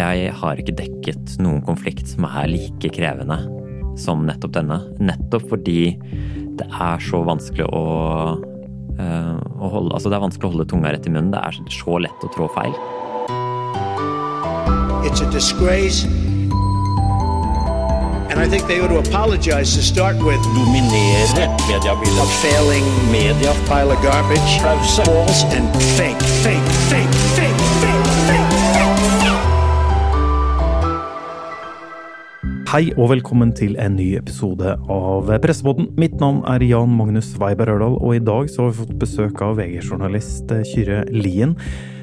jeg har ikke dekket noen konflikt som er like krevende som nettopp denne. Nettopp fordi det er så vanskelig å, uh, å holde Altså, det er vanskelig å holde tunga rett i munnen. Det er så lett å trå feil. It's a disgrace. And I think they ought to apologize to start with. Dominere mediebildet. Failing media. Pile of garbage. False and fake, fake, fake, fake, Hei og velkommen til en ny episode av Pressepodden. Mitt navn er Jan Magnus Weiber Ørdal, og i dag så har vi fått besøk av VG-journalist Kyrre Lien,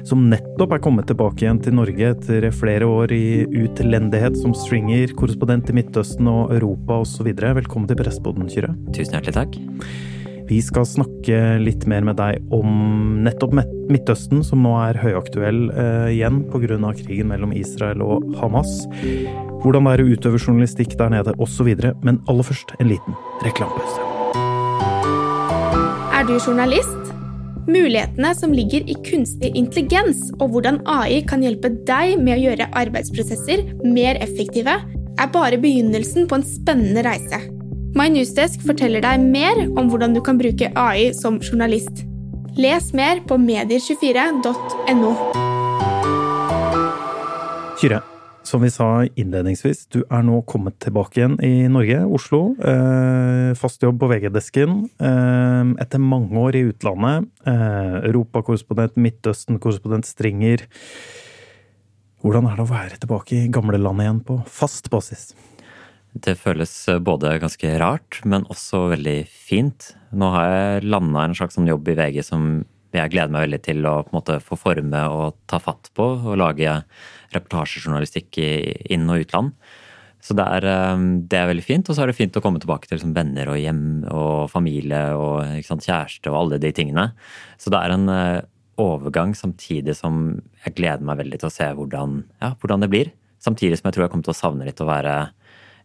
som nettopp er kommet tilbake igjen til Norge etter flere år i utlendighet som stringer, korrespondent i Midtøsten og Europa osv. Velkommen til Pressepodden, Kyrre. Tusen hjertelig takk. Vi skal snakke litt mer med deg om nettopp Midtøsten, som nå er høyaktuell eh, igjen pga. krigen mellom Israel og Hamas. Hvordan det er å utøve journalistikk der nede osv. Men aller først en liten reklamepause. Er du journalist? Mulighetene som ligger i kunstig intelligens og hvordan AI kan hjelpe deg med å gjøre arbeidsprosesser mer effektive, er bare begynnelsen på en spennende reise. My Newsdesk forteller deg mer om hvordan du kan bruke AI som journalist. Les mer på medier24.no. Kyrre, som vi sa innledningsvis, du er nå kommet tilbake igjen i Norge, Oslo. Eh, fast jobb på VG-desken. Eh, etter mange år i utlandet. Eh, Europakorrespondent, Midtøsten-korrespondent, stringer. Hvordan er det å være tilbake i gamlelandet igjen på fast basis? Det føles eh, både ganske rart, men også veldig fint. Nå har jeg landa en slags sånn jobb i VG som jeg gleder meg veldig til å på en måte få forme og ta fatt på. Og lage reportasjejournalistikk i inn- og utland. Så det er, eh, det er, veldig fint. Og så er det fint å komme tilbake til liksom venner og hjem og familie og sant, kjæreste og alle de tingene. Så det er en eh, overgang samtidig som jeg gleder meg veldig til å se hvordan, ja, hvordan det blir. Samtidig som jeg tror jeg kommer til å savne litt å være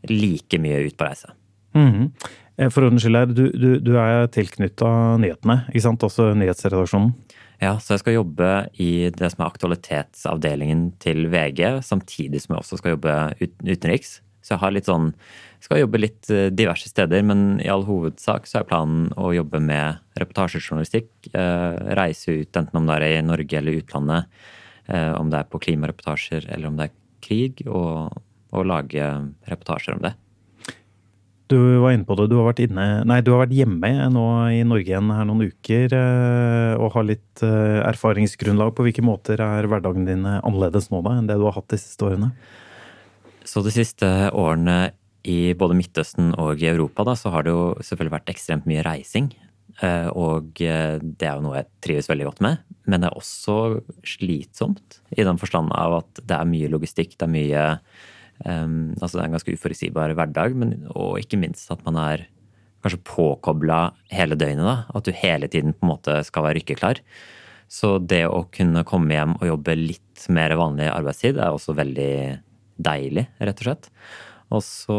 like mye ut på reise. Mm -hmm. For ordens skyld her, du, du, du er tilknytta nyhetene, ikke sant? Altså nyhetsredaksjonen? Ja, så jeg skal jobbe i det som er aktualitetsavdelingen til VG, samtidig som jeg også skal jobbe utenriks. Så jeg har litt sånn skal jobbe litt eh, diverse steder, men i all hovedsak så er planen å jobbe med reportasjejournalistikk. Eh, reise ut, enten om det er i Norge eller utlandet. Om det er på klimareportasjer eller om det er krig. Og og lage reportasjer om det. Du var inne på det. Du har vært, inne, nei, du har vært hjemme nå i Norge igjen her noen uker eh, og har litt eh, erfaringsgrunnlag. På hvilke måter er hverdagen din annerledes nå da, enn det du har hatt de siste årene? Så de siste årene i både Midtøsten og i Europa da, så har det jo selvfølgelig vært ekstremt mye reising. Eh, og det er jo noe jeg trives veldig godt med. Men det er også slitsomt i den forstand av at det er mye logistikk, det er mye Um, altså det er en ganske uforutsigbar hverdag, men, og ikke minst at man er kanskje påkobla hele døgnet. da, At du hele tiden på en måte skal være rykkeklar. Så det å kunne komme hjem og jobbe litt mer vanlig arbeidstid er også veldig deilig, rett og slett. Og så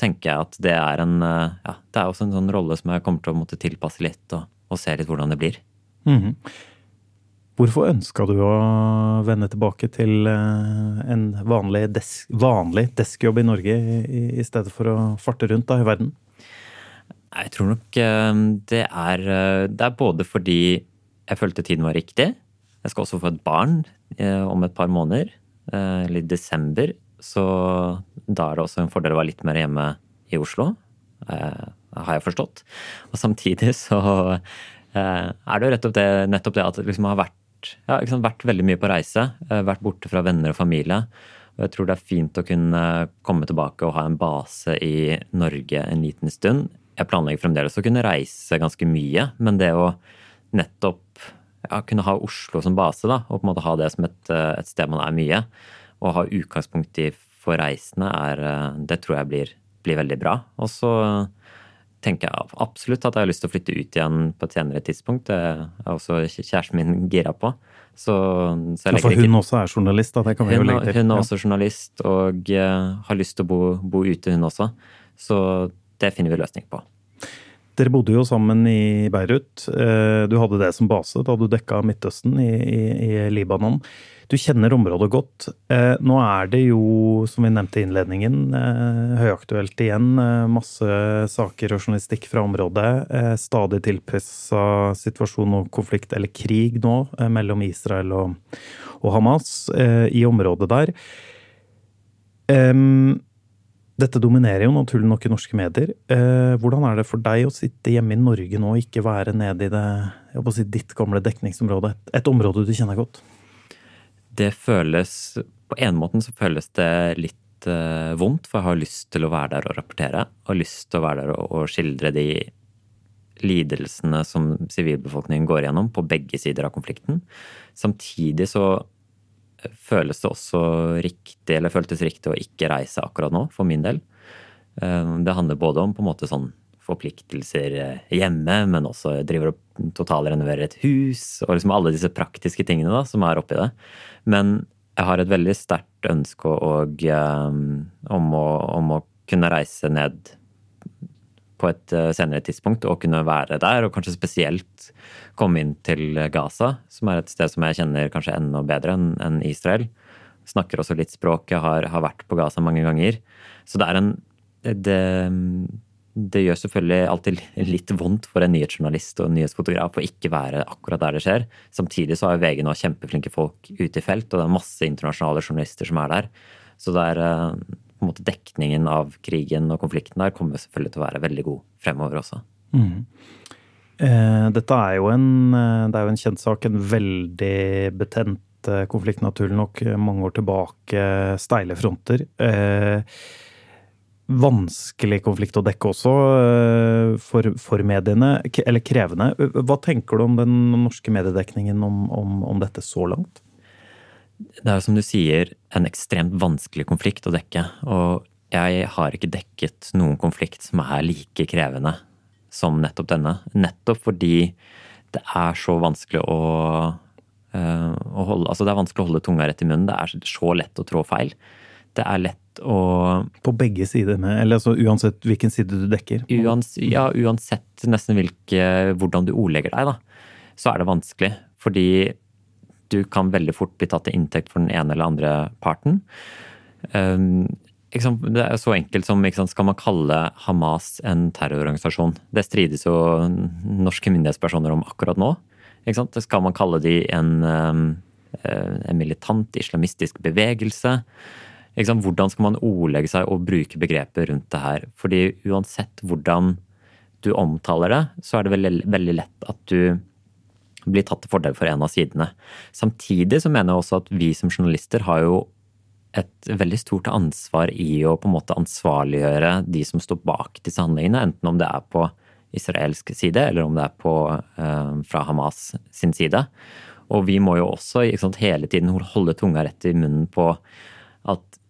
tenker jeg at det er en ja, det er også en sånn rolle som jeg kommer til å måtte tilpasse litt, og, og se litt hvordan det blir. Mm -hmm. Hvorfor ønska du å vende tilbake til eh, en vanlig, desk, vanlig deskjobb i Norge i, i, stedet for å farte rundt da, i verden? Jeg tror nok eh, det er, eh, det er både fordi jeg følte tiden var riktig. Jeg skal også få et barn om et par måneder, eller i desember. Så da er det også en fordel å være litt mer hjemme i Oslo, har jeg forstått. Og samtidig så er det jo nettopp det, nettopp det at det liksom har vært ja, sant, vært veldig mye på reise. Eh, vært borte fra venner og familie. Og jeg tror det er fint å kunne komme tilbake og ha en base i Norge en liten stund. Jeg planlegger fremdeles å kunne reise ganske mye, men det å nettopp ja, kunne ha Oslo som base, da, og på en måte ha det som et, eh, et sted man er mye, og ha utgangspunkt i for reisende, er, eh, det tror jeg blir, blir veldig bra. Og så tenker jeg absolutt at jeg har lyst til å flytte ut igjen på et senere tidspunkt. Det er også kjæresten min gira på. Så, så ja, for hun ikke... også er journalist, da? Det kan vi hun, jo legge til. Hun er også journalist og uh, har lyst til å bo, bo, ute, hun også. Så det finner vi løsning på. Dere bodde jo sammen i Beirut. Du hadde det som base da du dekka Midtøsten i, i, i Libanon. Du kjenner området godt. Eh, nå er det jo, som vi nevnte i innledningen, eh, høyaktuelt igjen. Eh, masse saker og journalistikk fra området. Stadig tilpressa situasjon og konflikt, eller krig nå, mellom Israel og, og Hamas i området der. Dette dominerer jo naturlig nok i norske medier. Hvordan er det for deg å sitte hjemme i Norge nå og ikke være nede i det, si, ditt gamle dekningsområde? Et område du kjenner godt? det føles På en måte så føles det litt eh, vondt, for jeg har lyst til å være der og rapportere. Og lyst til å være der og, og skildre de lidelsene som sivilbefolkningen går gjennom på begge sider av konflikten. Samtidig så føles det også riktig, eller føltes riktig å ikke reise akkurat nå, for min del. Uh, det handler både om på en måte sånn forpliktelser eh, hjemme, men også driver og totalrenoverer et hus, og liksom alle disse praktiske tingene da, som er oppi det. Men jeg har et veldig sterkt ønske og, um, om, å, om, å, kunne reise ned på et uh, senere tidspunkt og kunne være der, og kanskje spesielt komme inn til Gaza, som er et sted som jeg kjenner kanskje enda bedre enn Israel. Snakker også litt språk, jeg har, har vært på Gaza mange ganger. Så det er en det, det gjør selvfølgelig alltid litt vondt for en nyhetsjournalist og en nyhetsfotograf å ikke være akkurat der det skjer. Samtidig så har VG nå kjempeflinke folk ute i felt, og det er masse internasjonale journalister som er der. Så det er eh, måte dekningen av krigen og konflikten der kommer selvfølgelig til å være veldig god fremover også. Mm. Eh, dette er jo en, eh, det en kjent sak, en veldig betent konflikt, naturlig nok, mange år tilbake. Steile fronter. Eh, vanskelig konflikt å dekke også eh, for, for, mediene, eller krevende. Hva tenker du om den norske mediedekningen om, om, om, dette så langt? Det er jo som du sier en ekstremt vanskelig konflikt å dekke. Og jeg har ikke dekket noen konflikt som er like krevende som nettopp denne. Nettopp fordi det er så vanskelig å, uh, å holde Altså det er vanskelig å holde tunga rett i munnen. Det er så lett å trå feil. Det er lett å På begge sider, med, eller altså uansett hvilken side du dekker? Uans, ja, uansett nesten hvilke, hvordan du ordlegger deg, da, så er det vanskelig. Fordi du kan veldig fort bli tatt til inntekt for den ene eller andre parten. Um, det er så enkelt som skal man kalle Hamas en terrororganisasjon? Det strides jo norske myndighetspersoner om akkurat nå. Skal man kalle de en, um, en militant islamistisk bevegelse? Hvordan skal man ordlegge seg og bruke begrepet rundt det her? Fordi uansett hvordan du omtaler det, så er det veldig, veldig lett at du blir tatt til fordel for en av sidene. Samtidig så mener jeg også at vi som journalister har jo et veldig stort ansvar i å på en måte ansvarliggjøre de som står bak disse handlingene, enten om det er på israelsk side eller om det er på, uh, fra Hamas sin side. Og vi må jo også sant, hele tiden holde tunga rett i munnen på at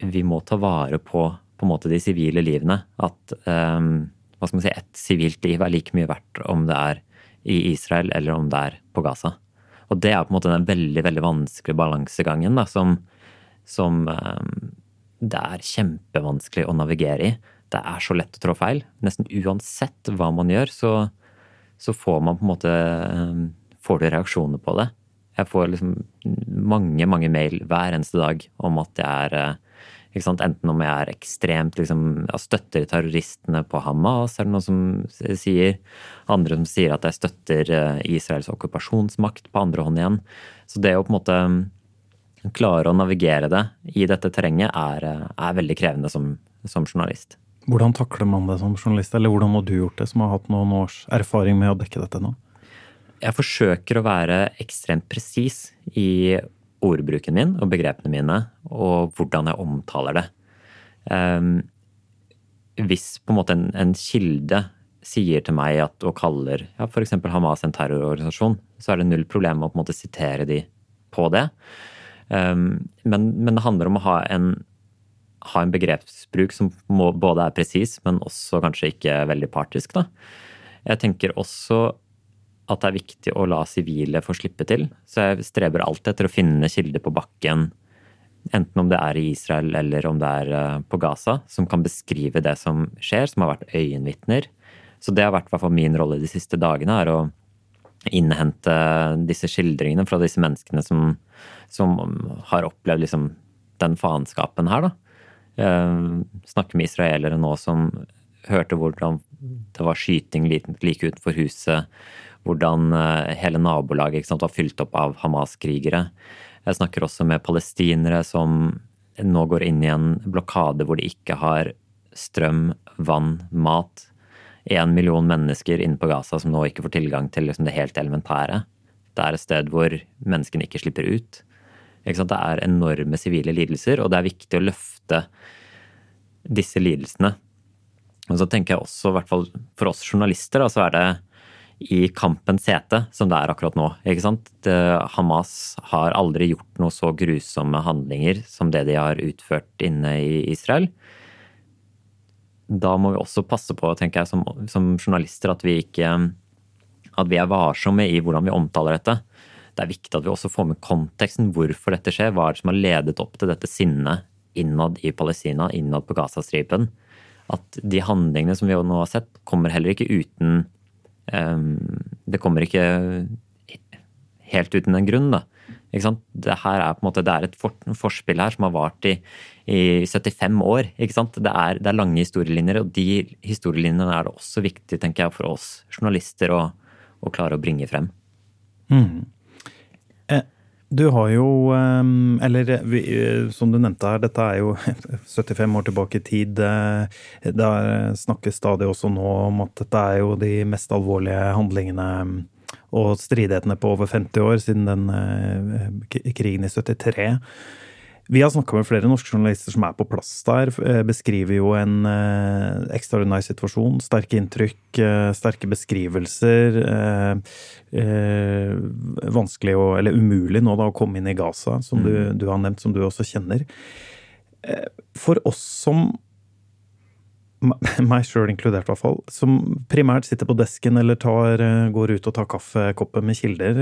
vi må ta vare på på måte de sivile livene. At um, hva skal man si, et sivilt liv er like mye verdt om det er i Israel eller om det er på Gaza. Og det er på en måte den veldig veldig vanskelige balansegangen da, som, som um, det er kjempevanskelig å navigere i. Det er så lett å trå feil. Nesten uansett hva man gjør, så, så får man på en måte um, Får du reaksjoner på det. Jeg får liksom mange, mange mail hver eneste dag om at jeg er uh, Enten om jeg er ekstremt liksom, støtter terroristene på Hamas, er det noen som sier. Andre som sier at jeg støtter eh, Israels okkupasjonsmakt på andre hånd igjen. Så det å på en måte mm, klare å navigere det i dette terrenget er, eh, er veldig krevende som, som, journalist. Hvordan takler man det som journalist, eller hvordan har du gjort det, som har hatt noen års erfaring med å dekke dette nå? Jeg forsøker å være ekstremt presis i ordbruken min og begrepene mine, og hvordan jeg omtaler det. Um, hvis på en måte en, en, kilde sier til meg at, og kaller ja, f.eks. Hamas en terrororganisasjon, så er det null problem å på en måte sitere de på det. Um, men, men, det handler om å ha en, ha en begrepsbruk som må, både er presis, men også kanskje ikke veldig partisk. Da. Jeg tenker også at det er viktig å la sivile få slippe til. Så jeg streber alltid etter å finne kilder på bakken, enten om det er i Israel eller om det er eh, på Gaza, som kan beskrive det som skjer, som har vært øyenvitner. Så det har vært min rolle de siste dagene, er å innhente disse skildringene fra disse menneskene som, som har opplevd liksom den faenskapen her, da. Uh, snakke med israelere nå som hørte hvordan det var skyting like utenfor huset. Hvordan uh, hele nabolaget sant, var fylt opp av Hamas-krigere. Jeg snakker også med palestinere som nå går inn i en blokade hvor de ikke har strøm, vann, mat. Én million mennesker inne på Gaza som nå ikke får tilgang til liksom, det helt elementære. Det er et sted hvor menneskene ikke slipper ut. Det er enorme sivile lidelser, og det er viktig å løfte disse lidelsene. Og så tenker jeg også, i hvert fall for oss journalister, så er det i kampens hete som det er akkurat nå. ikke sant? Det, Hamas har aldri gjort noe så grusomme handlinger som det de har utført inne i Israel. Da må vi også passe på, tenker jeg, som, som journalister, at vi ikke at vi er varsomme i hvordan vi omtaler dette det er viktig at vi også får med konteksten. Hvorfor dette skjer. Hva er det som har ledet opp til dette sinnet innad i Palestina, innad på Gazastripen. At de handlingene som vi nå har sett, kommer heller ikke uten Det kommer ikke helt uten en grunn, da. Det her er på en måte, det er et for, forspill her som har vart i, i 75 år. Det er, det er, lange historielinjer, og de historielinjene er det også viktig tenker jeg, for oss journalister å, å klare å bringe frem. Mm. Du har jo ehm, Eller eh, som du nevnte her, dette er jo 75 år tilbake i tid. Eh, det snakkes stadig også nå om at dette er jo de mest alvorlige handlingene og stridighetene på over 50 år siden den eh, krigen i 73. Vi har snakka med flere norske journalister som er på plass der. Eh, beskriver jo en eh, ekstraordinær situasjon. Sterke inntrykk, eh, sterke beskrivelser. Eh, eh, vanskelig å, eller umulig nå da å komme inn i Gaza, som du, mm. du har nevnt, som du også kjenner. Eh, for oss som meg sjøl inkludert, i hvert fall, som primært sitter på desken eller tar, går ut og tar kaffekoppen med kilder.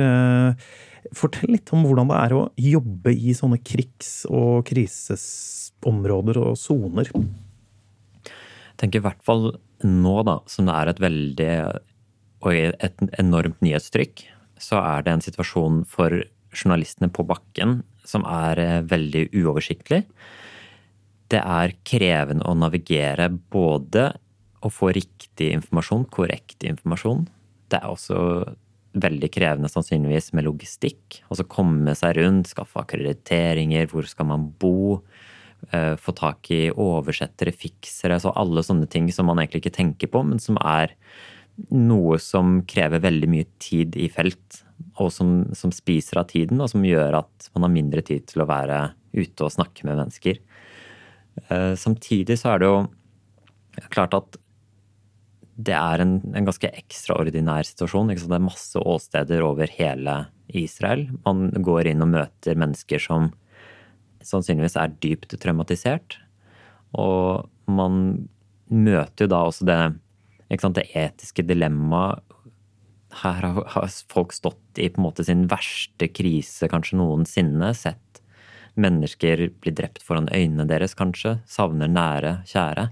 Fortell litt om hvordan det er å jobbe i sånne krigs- og krisesområder og soner. Jeg tenker i hvert fall nå, da, som det er et veldig og et enormt nyhetstrykk, så er det en situasjon for journalistene på bakken som er eh, veldig uoversiktlig. Det er krevende å navigere både å få riktig informasjon, korrekt informasjon. Det er også veldig krevende sannsynligvis med logistikk. Altså komme seg rundt, skaffe akkrediteringer, hvor skal man bo? Eh, få tak i oversettere, fiksere, så alle sånne ting som man egentlig ikke tenker på, men som er noe som krever veldig mye tid i felt. Og som, som spiser av tiden, og som gjør at man har mindre tid til å være ute og snakke med mennesker. Eh, samtidig så er det jo klart at det er en, en, ganske ekstraordinær situasjon. Det er masse åsteder over hele Israel. Man går inn og møter mennesker som sannsynligvis er dypt traumatisert. Og man møter jo da også det, sant, det etiske dilemmaet. Her har folk stått i på en måte sin verste krise kanskje noensinne. Sett mennesker blir drept foran øynene deres, kanskje. Savner nære, kjære.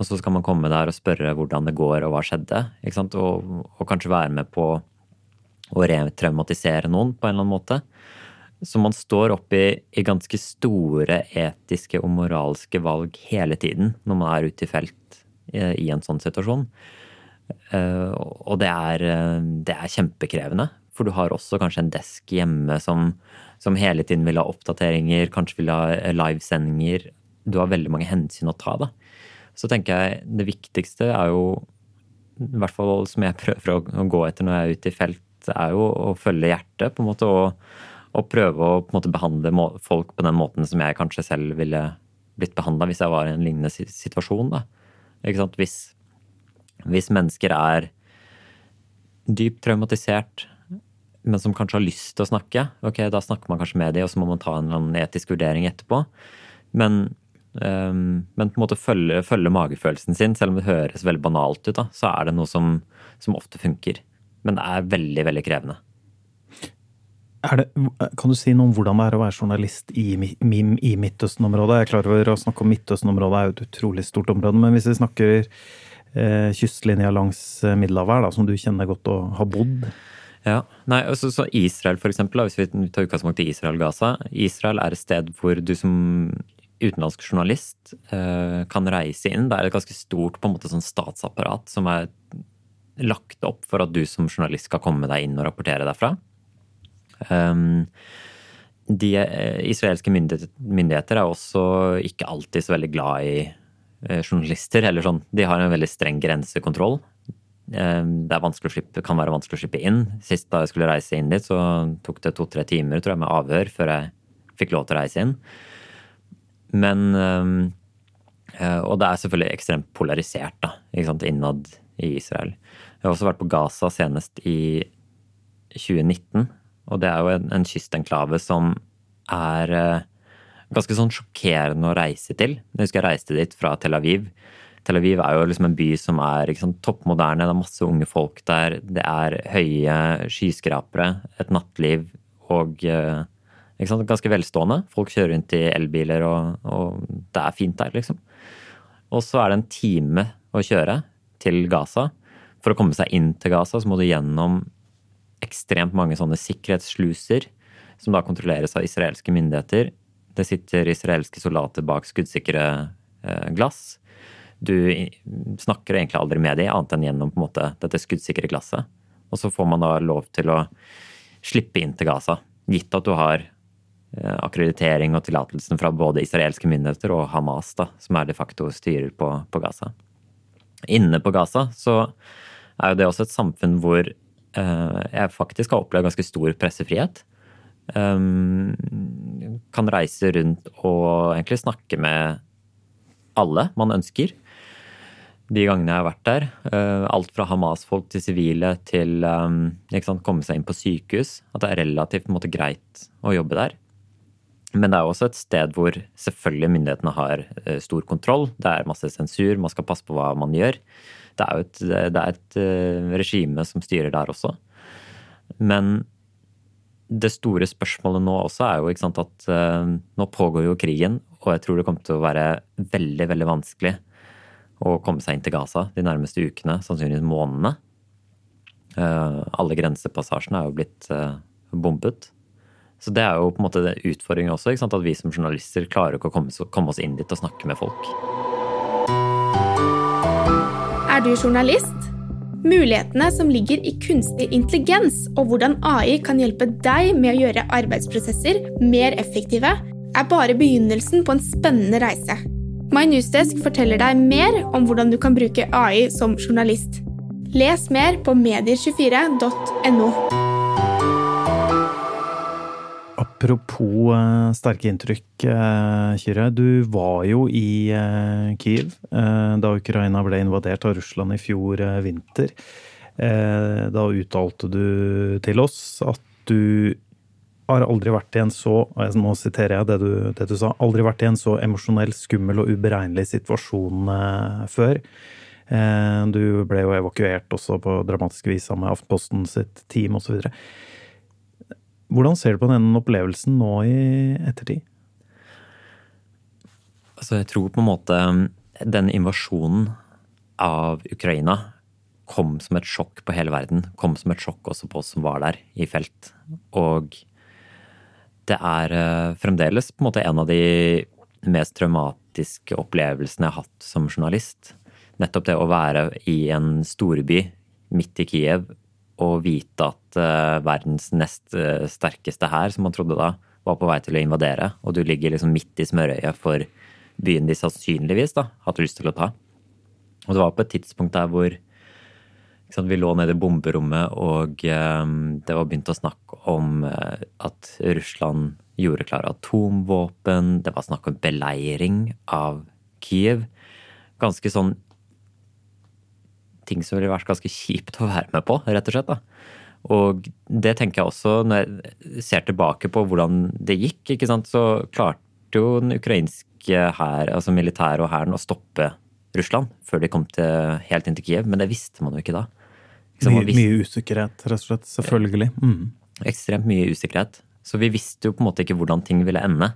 Og så skal man komme der og spørre hvordan det går og hva skjedde. Og, og, kanskje være med på å retraumatisere noen på en eller annen måte. Så man står oppi i ganske store etiske og moralske valg hele tiden når man er ute i felt i, i en sånn situasjon. Uh, og det er, det er, kjempekrevende. For du har også kanskje en desk hjemme som, som hele tiden vil ha oppdateringer, kanskje vil ha livesendinger. Du har veldig mange hensyn å ta, da. Så tenker jeg det viktigste er jo, i hvert fall som jeg prøver å, gå etter når jeg er ute i felt, er jo å følge hjertet, på en måte, og, og prøve å måte behandle folk på den måten som jeg kanskje selv ville blitt behandla hvis jeg var i en lignende situasjon. Da. Ikke sant? Hvis, hvis mennesker er dypt traumatisert, men som kanskje har lyst til å snakke, ok, da snakker man kanskje med dem, og så må man ta en eller annen etisk vurdering etterpå. Men Um, men på en måte følge, følge, magefølelsen sin, selv om det høres veldig banalt ut, da, så er det noe som, som ofte funker. Men det er veldig, veldig krevende. Det, kan du si noe om hvordan det er å være journalist i, i, i Midtøsten-området? Jeg er klar over å snakke om Midtøsten-området er jo et utrolig stort område, men hvis vi snakker eh, kystlinja langs Middelhavet, som du kjenner godt og har bodd? Ja, nei, altså, så Israel for eksempel, hvis vi tar utgangspunkt i Israel-Gaza. Israel er et sted hvor du som utenlandsk journalist eh, kan reise inn. Det er et ganske stort på en måte sånn statsapparat som er lagt opp for at du som journalist skal komme deg inn og rapportere derfra. Um, de eh, israelske myndigheter er også ikke alltid så veldig glad i eh, journalister. eller sånn. De har en veldig streng grensekontroll. Um, det slippe, kan være vanskelig å slippe inn. Sist da jeg skulle reise inn dit, så tok det to-tre timer tror jeg, med avhør før jeg fikk lov til å reise inn. Men um, Og det er selvfølgelig ekstremt polarisert da, innad i Israel. Jeg har også vært på Gaza senest i 2019. Og det er jo en, en kystenklave som er ganske sånn sjokkerende å reise til. Jeg husker jeg reiste dit fra Tel Aviv. Tel Aviv er jo liksom en by som er sant, toppmoderne, det er masse unge folk der. Det er høye skyskrapere, et nattliv og uh, sant, ganske velstående. Folk kjører rundt i elbiler, og, og det er fint der, liksom. Og så er det en time å kjøre til Gaza. For å komme seg inn til Gaza så må du gjennom ekstremt mange sånne sikkerhetssluser, som da kontrolleres av israelske myndigheter. Det sitter israelske soldater bak skuddsikre eh, glass. Du snakker egentlig aldri med dem, annet enn gjennom på en måte, dette skuddsikre glasset. Og så får man da lov til å slippe inn til Gaza, gitt at du har eh, akkreditering og tillatelsen fra både israelske myndigheter og Hamas, da, som er de facto styrer på, på Gaza. Inne på Gaza så er jo det også et samfunn hvor eh, jeg faktisk har opplevd ganske stor pressefrihet. Um, kan reise rundt og egentlig snakke med alle man ønsker. De gangene jeg har vært der. Uh, alt fra Hamas-folk til sivile til um, sant, komme seg inn på sykehus. At det er relativt måte, greit å jobbe der. Men det er også et sted hvor selvfølgelig myndighetene har uh, stor kontroll. Det er masse sensur, man skal passe på hva man gjør det er jo et, det er et uh, regime som styrer der også. Men det store spørsmålet nå også er jo sant, at nå pågår jo krigen, og jeg tror det kommer til å være veldig, veldig vanskelig å komme seg inn til Gaza de nærmeste ukene, sannsynligvis månedene. Uh, alle grensepassasjene er jo blitt bombet. Så det er jo på en måte utfordringen også, at vi som journalister klarer ikke å komme oss inn dit og snakke med folk. Er du journalist? Mulighetene som ligger i kunstig intelligens og hvordan AI kan hjelpe deg med å gjøre arbeidsprosesser mer effektive, er bare begynnelsen på en spennende reise. My Newsdesk forteller deg mer om hvordan du kan bruke AI som journalist. Les mer på medier24.no. Apropos uh, sterke inntrykk, uh, Kyrre. Du var jo i Kyiv Kiev da Ukraina ble invadert av Russland i fjor vinter. Da uttalte du til oss at du har aldri vært i en så og Nå siterer jeg det du, det du sa. Aldri vært i en så emosjonell, skummel og uberegnelig situasjon før. Du ble jo evakuert også på dramatisk vis sammen med Aftenposten sitt team osv. Hvordan ser du på denne opplevelsen nå i ettertid? Altså, jeg tror på en måte um, den invasjonen av Ukraina kom som et sjokk på hele verden. Kom som et sjokk også på oss som var der i felt. Og det er uh, fremdeles på en måte en av de mest traumatiske opplevelsene jeg har hatt som journalist. Nettopp det å være i en storby midt i Kiev og vite at uh, verdens nest uh, sterkeste hær, som man trodde da, var på vei til å invadere, og du ligger liksom midt i smørøyet for byen de sannsynligvis da, hadde lyst til å ta. Og det var på et tidspunkt der hvor vi lå nede i bomberommet, og um, det var begynt å snakke om uh, at Russland gjorde klar atomvåpen, det var snakk om beleiring av Kiev. Ganske sånn ting som ville vært ganske kjipt å være med på, rett og slett. da. Og det tenker jeg også når jeg ser tilbake på hvordan det gikk, ikke sant, så klarte jo den ukrainske hær, altså militæret og hæren, å stoppe Russland før de kom til, helt inn til Kiev, men det visste man jo ikke da. Ikke mye, mye, usikkerhet, rett og slett. Selvfølgelig. Mm. Ekstremt mye usikkerhet. Så vi visste jo på en måte ikke hvordan ting ville ende.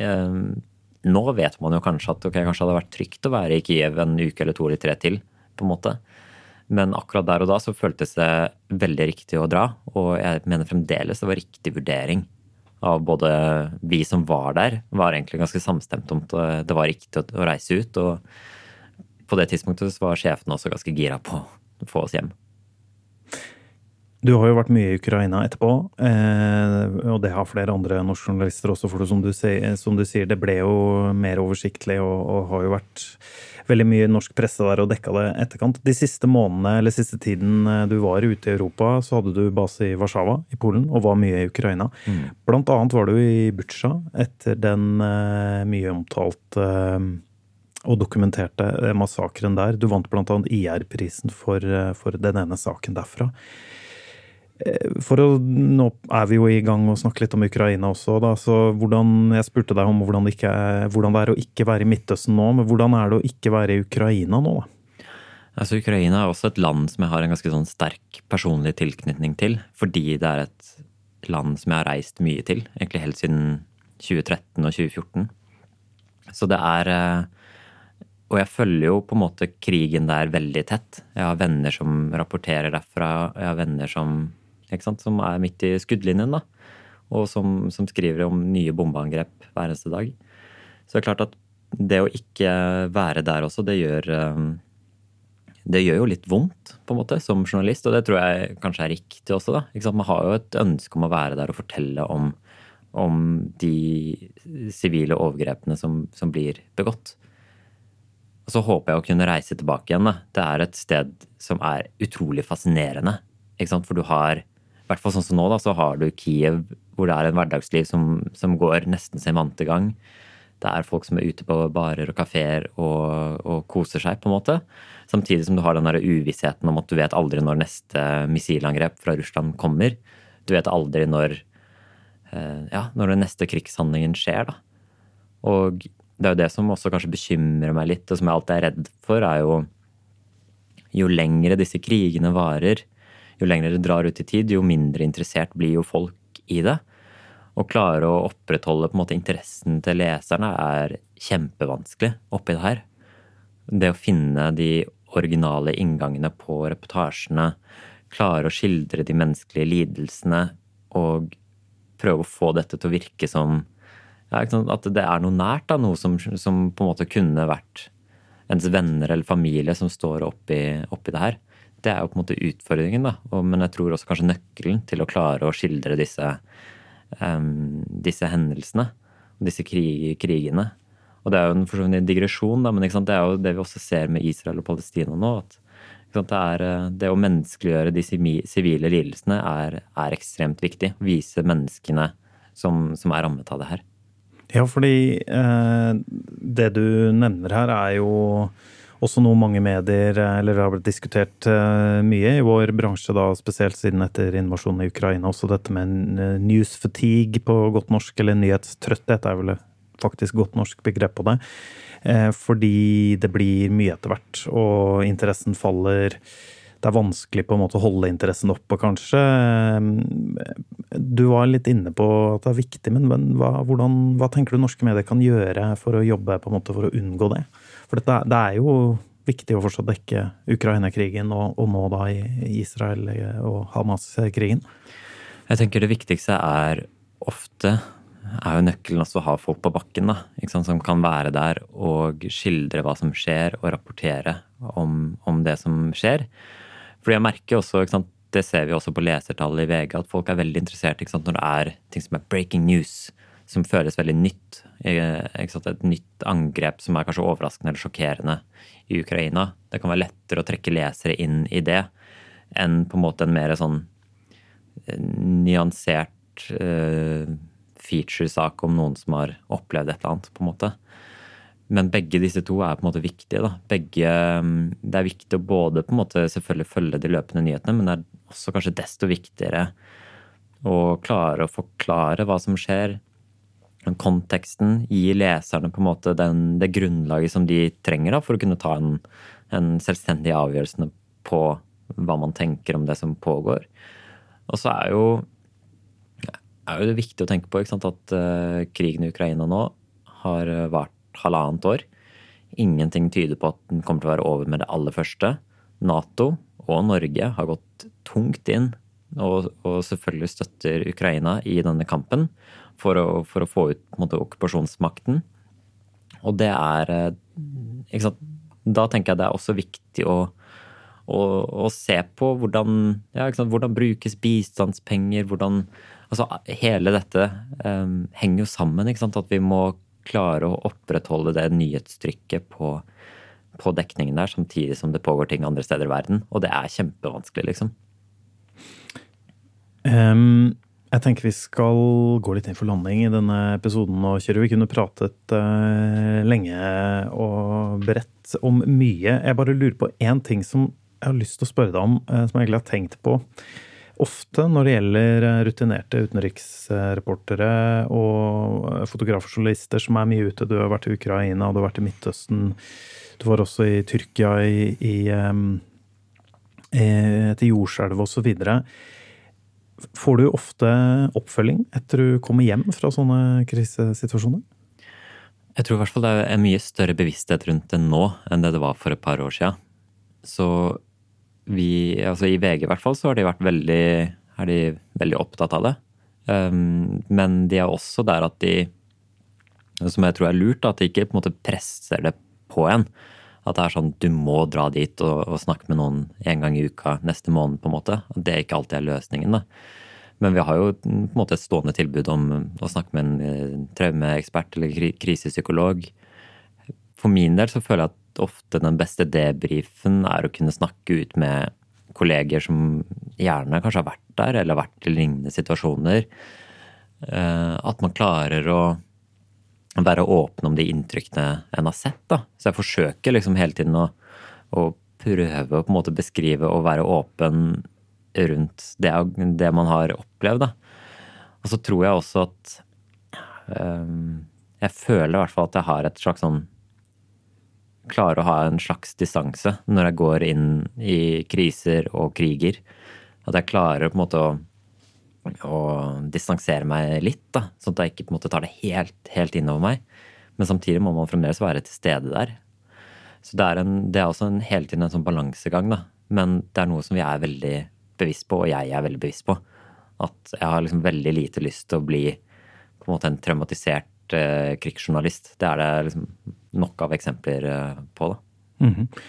Ehm, nå vet man jo kanskje at okay, kanskje hadde vært trygt å være i Kiev en uke eller to eller tre til på en måte. Men akkurat der og da så føltes det veldig riktig å dra. Og jeg mener fremdeles det var riktig vurdering av både vi som var der, var egentlig ganske samstemt om at det var riktig å reise ut. Og på det tidspunktet så var sjefen også ganske gira på å få oss hjem. Du har jo vært mye i Ukraina etterpå, eh, og det har flere andre norske journalister også. For det, som, du sier, som du sier, det ble jo mer oversiktlig og, og, har jo vært veldig mye norsk presse der og dekka det etterkant. De siste månedene, eller siste tiden eh, du var ute i Europa, så hadde du base i Warszawa i Polen og var mye i Ukraina. Mm. Blant annet var du i Butsja etter den uh, mye omtalte og dokumenterte massakren der. Du vant annet IR-prisen for, for den ene saken derfra. Eh, for å, Nå er vi jo i gang å snakke litt om Ukraina også. Da, så hvordan, Jeg spurte deg om hvordan det, ikke, hvordan det, er å ikke være i Midtøsten nå, men hvordan er det å ikke være i Ukraina nå? Altså, Ukraina er også et land som jeg har en ganske sånn sterk personlig tilknytning til. Fordi det er et land som jeg har reist mye til, egentlig helt siden 2013 og 2014. Så det er eh, Og jeg følger jo på en måte krigen der veldig tett. Jeg har venner som rapporterer derfra. Jeg har venner som som er midt i skuddlinjen, da. Og som, som, skriver om nye bombeangrep hver eneste dag. Så det er klart at det å ikke være der også, det gjør eh, det gjør jo litt vondt, på en måte, som journalist, og det tror jeg kanskje er riktig også, da. Man har jo et ønske om å være der og fortelle om, om de sivile overgrepene som, som, blir begått. Og så håper jeg å kunne reise tilbake igjen. Da. Det er et sted som er utrolig fascinerende. For du har hvert fall sånn som nå, da, så har du Kiev hvor det er en hverdagsliv som, som går nesten sin vante gang. Det er folk som er ute på barer og kafeer og, og, koser seg, på en måte. Samtidig som du har den der uvissheten om at du vet aldri når neste missilangrep fra Russland kommer. Du vet aldri når, eh, ja, når den neste krigshandlingen skjer, da. Og det er jo det som også kanskje bekymrer meg litt, og som jeg alltid er redd for, er jo jo lengre disse krigene varer, jo lenger det drar ut i tid, jo mindre interessert blir jo folk i det. Å klare å opprettholde på en måte interessen til leserne er kjempevanskelig oppi det her. Det å finne de originale inngangene på reportasjene, klare å skildre de menneskelige lidelsene og prøve å få dette til å virke som ja, At det er noe nært, da, noe som, som, på en måte kunne vært ens venner eller familie som står oppi, oppi det her det er jo på en måte utfordringen, da. men jeg tror også kanskje nøkkelen til å klare å skildre disse, um, disse hendelsene. Disse krig, krigene. Og det er jo en, en digresjon, da, men det er jo det vi også ser med Israel og Palestina nå. at det, er, eh, det, å menneskeliggjøre de sivile lidelsene er, er, ekstremt viktig. Vise menneskene som, som, er rammet av det her. Ja, fordi eh, det du nevner her, er jo også noe mange medier eh, eller har blitt diskutert uh, mye i vår bransje, da, spesielt siden etter invasjonen i Ukraina. Også dette med uh, news fatigue på godt norsk, eller nyhetstrøtthet er vel faktisk godt norsk begrep på det. Fordi det blir mye etter hvert, og interessen faller. Det er vanskelig på en måte å holde interessen oppe, kanskje. Du var litt inne på at det er viktig, men hva, hvordan, hva tenker du norske medier kan gjøre for å jobbe på en måte for å unngå det? For det, det er jo viktig å fortsatt dekke Ukraina-krigen og, og, nå da i Israel- og Hamas-krigen. Jeg tenker det viktigste er ofte er jo nøkkelen også å ha folk på bakken da, som kan være der og skildre hva som skjer, og rapportere om, om det som skjer. Fordi jeg merker også, det ser vi også på lesertallet i VG, at folk er veldig interessert når det er ting som er breaking news som føles veldig nytt. Et nytt angrep som er kanskje overraskende eller sjokkerende i Ukraina. Det kan være lettere å trekke lesere inn i det enn på en måte en mer sånn eh, nyansert uh, featuresak om noen som har opplevd et eller annet, på en måte. Men begge disse to er på en måte viktige. da. Begge, mm, det er viktig å både på en måte selvfølgelig følge de løpende nyhetene, men det er også kanskje desto viktigere å klare å forklare hva som skjer, konteksten, gir leserne på en måte den, det grunnlaget som de trenger da, for å kunne ta en, en selvstendig avgjørelse på hva man tenker om det som pågår. Og så er jo, er jo det viktig å tenke på sant, at uh, krigen i Ukraina nå har vart halvannet år. Ingenting tyder på at den kommer til å være over med det aller første. Nato og Norge har gått tungt inn og, og selvfølgelig støtter Ukraina i denne kampen for å, for å få ut måte, okkupasjonsmakten. Og det er sant? Da tenker jeg det er også viktig å, å, å se på hvordan, ja, hvordan brukes bistandspenger, hvordan Altså hele dette um, henger jo sammen. At vi må klare å opprettholde det nyhetstrykket på, på dekningen der, samtidig som det pågår ting andre steder i verden. Og det er kjempevanskelig, liksom. Um, jeg tenker vi skal gå litt inn for landing i denne episoden og kjøre. Vi kunne pratet uh, lenge og bredt om mye. Jeg bare lurer på én ting som jeg har lyst til å spørre deg om, uh, som jeg egentlig har tenkt på. Ofte når det gjelder eh, rutinerte utenriksreportere og fotografer og journalister som er mye ute Du har vært i Ukraina, du har vært i Midtøsten, du var også i Tyrkia, i, i, etter jordskjelv osv. Får du ofte oppfølging etter du kommer hjem fra sånne krisesituasjoner? Jeg tror i hvert fall det er mye større bevissthet rundt det nå enn det det var for et par år siden. Så vi, altså i VG i hvert fall, så har de vært veldig, er de veldig opptatt av det. Um, men de er også der at de, som jeg tror er lurt, at de ikke på en måte presser det på en. At det er sånn du må dra dit og, og snakke med noen en gang i uka neste måned, på en måte. Det er ikke alltid er løsningen, da. Men vi har jo på en måte et stående tilbud om å snakke med en eh, traumeekspert eller krisepsykolog. For min del så føler jeg at ofte den beste debrifen er å kunne snakke ut med kolleger som gjerne kanskje har vært der, eller vært i lignende situasjoner. Eh, at man klarer å være åpen om de inntrykkene en har sett. Da. Så jeg forsøker liksom hele tiden å, å prøve å på en måte beskrive og være åpen rundt det, det man har opplevd. Da. Og så tror jeg også at um, Jeg føler i hvert fall at jeg har et slags sånn Klarer å ha en slags distanse når jeg går inn i kriser og kriger. At jeg klarer på en måte å, å distansere meg litt, da, sånn at jeg ikke på en måte tar det helt, helt innover meg. Men samtidig må man fremdeles være til stede der. Så det er, en, det er også en, hele tiden en sånn balansegang, da. Men det er noe som vi er veldig bevisst på, og jeg er veldig bevisst på. At jeg har liksom veldig lite lyst til å bli på en måte en traumatisert eh, krigsjournalist. Det er det liksom nok av eksempler eh, på. da. Mm -hmm.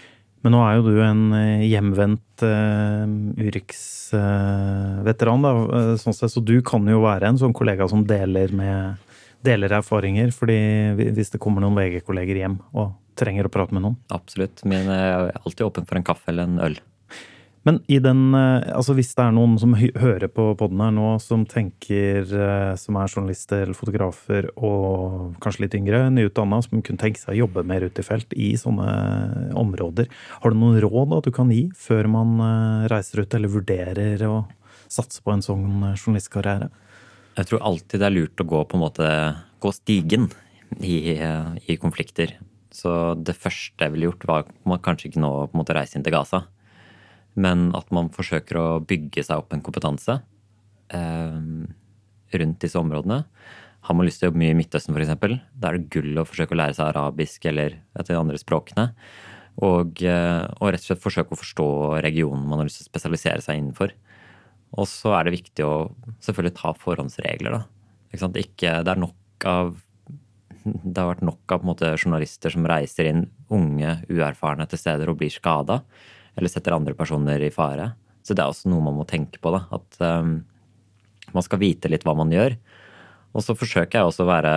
Men nå er jo du en eh, hjemvendt uh, Urix-veteran, uh, sånn så du kan jo være en sånn kollega som deler, med, deler erfaringer. fordi hvis det kommer noen VG-kolleger hjem og trenger å prate med noen. Absolutt. Men jeg er alltid åpen for en kaffe eller en øl. Men i den, eh, altså hvis det er noen som hører på poden her nå, som tenker, eh, som er journalister eller fotografer og kanskje litt yngre, nyutdanna, som kunne tenke seg å jobbe mer ute i felt i sånne områder, har du noen råd da, du kan gi før man eh, reiser ut eller vurderer å satse på en sånn journalistkarriere? Jeg tror alltid det er lurt å gå på en måte, gå stigen i, i konflikter. Så det første jeg ville gjort, var kanskje ikke nå å reise inn til Gaza men at man forsøker å bygge seg opp en kompetanse eh, rundt disse områdene. Har man lyst til å jobbe mye i Midtøsten f.eks., da er det gull å forsøke å lære seg arabisk eller et de andre språkene. Og, eh, og, rett og slett forsøke å forstå regionen man har lyst til å spesialisere seg innenfor. Og så er det viktig å selvfølgelig ta forhåndsregler, da. Ikke sant? Ikke, det er nok av det har vært nok av måte, journalister som reiser inn unge, uerfarne til steder og blir skada eller setter andre personer i fare. Så det er også noe man må tenke på. da, At um, man skal vite litt hva man gjør. Og så forsøker jeg også å være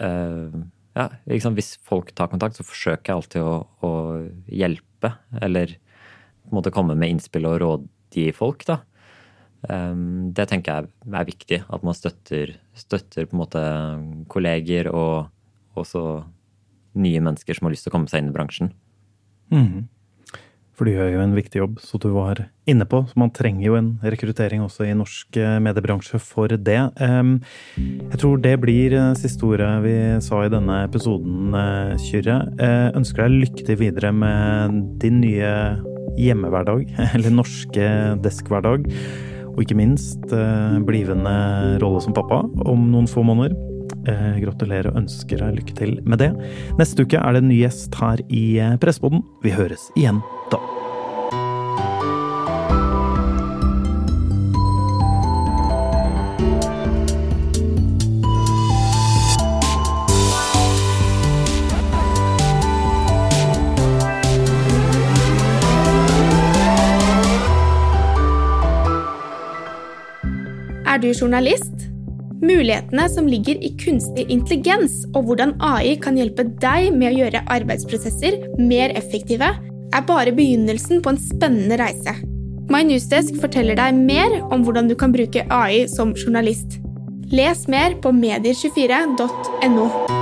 uh, ja, liksom, Hvis folk tar kontakt, så forsøker jeg alltid å, å hjelpe. Eller måte komme med innspill og rådgi folk. da. Um, det tenker jeg er viktig. At man støtter, støtter på en måte kolleger og også nye mennesker som har lyst til å komme seg inn i bransjen. Mm. For du gjør jo en viktig jobb, så du var inne på. Så man trenger jo en rekruttering også i norsk eh, mediebransje for det. Jeg tror det blir eh, siste ordet vi sa i denne episoden, eh, Kyrre. Jeg ønsker deg lykke til videre med din nye hjemmehverdag, eller norske deskhverdag. Og ikke minst blivende rolle som pappa om noen få måneder. Eh, gratulerer og ønsker deg lykke til med det. Neste uke er det en ny gjest her i eh, Presseboden. Vi høres igjen da. Er du journalist? Mulighetene som ligger i kunstig intelligens og hvordan AI kan hjelpe deg med å gjøre arbeidsprosesser mer effektive, er bare begynnelsen på en spennende reise. My Newsdesk forteller deg mer om hvordan du kan bruke AI som journalist. Les mer på medier24.no.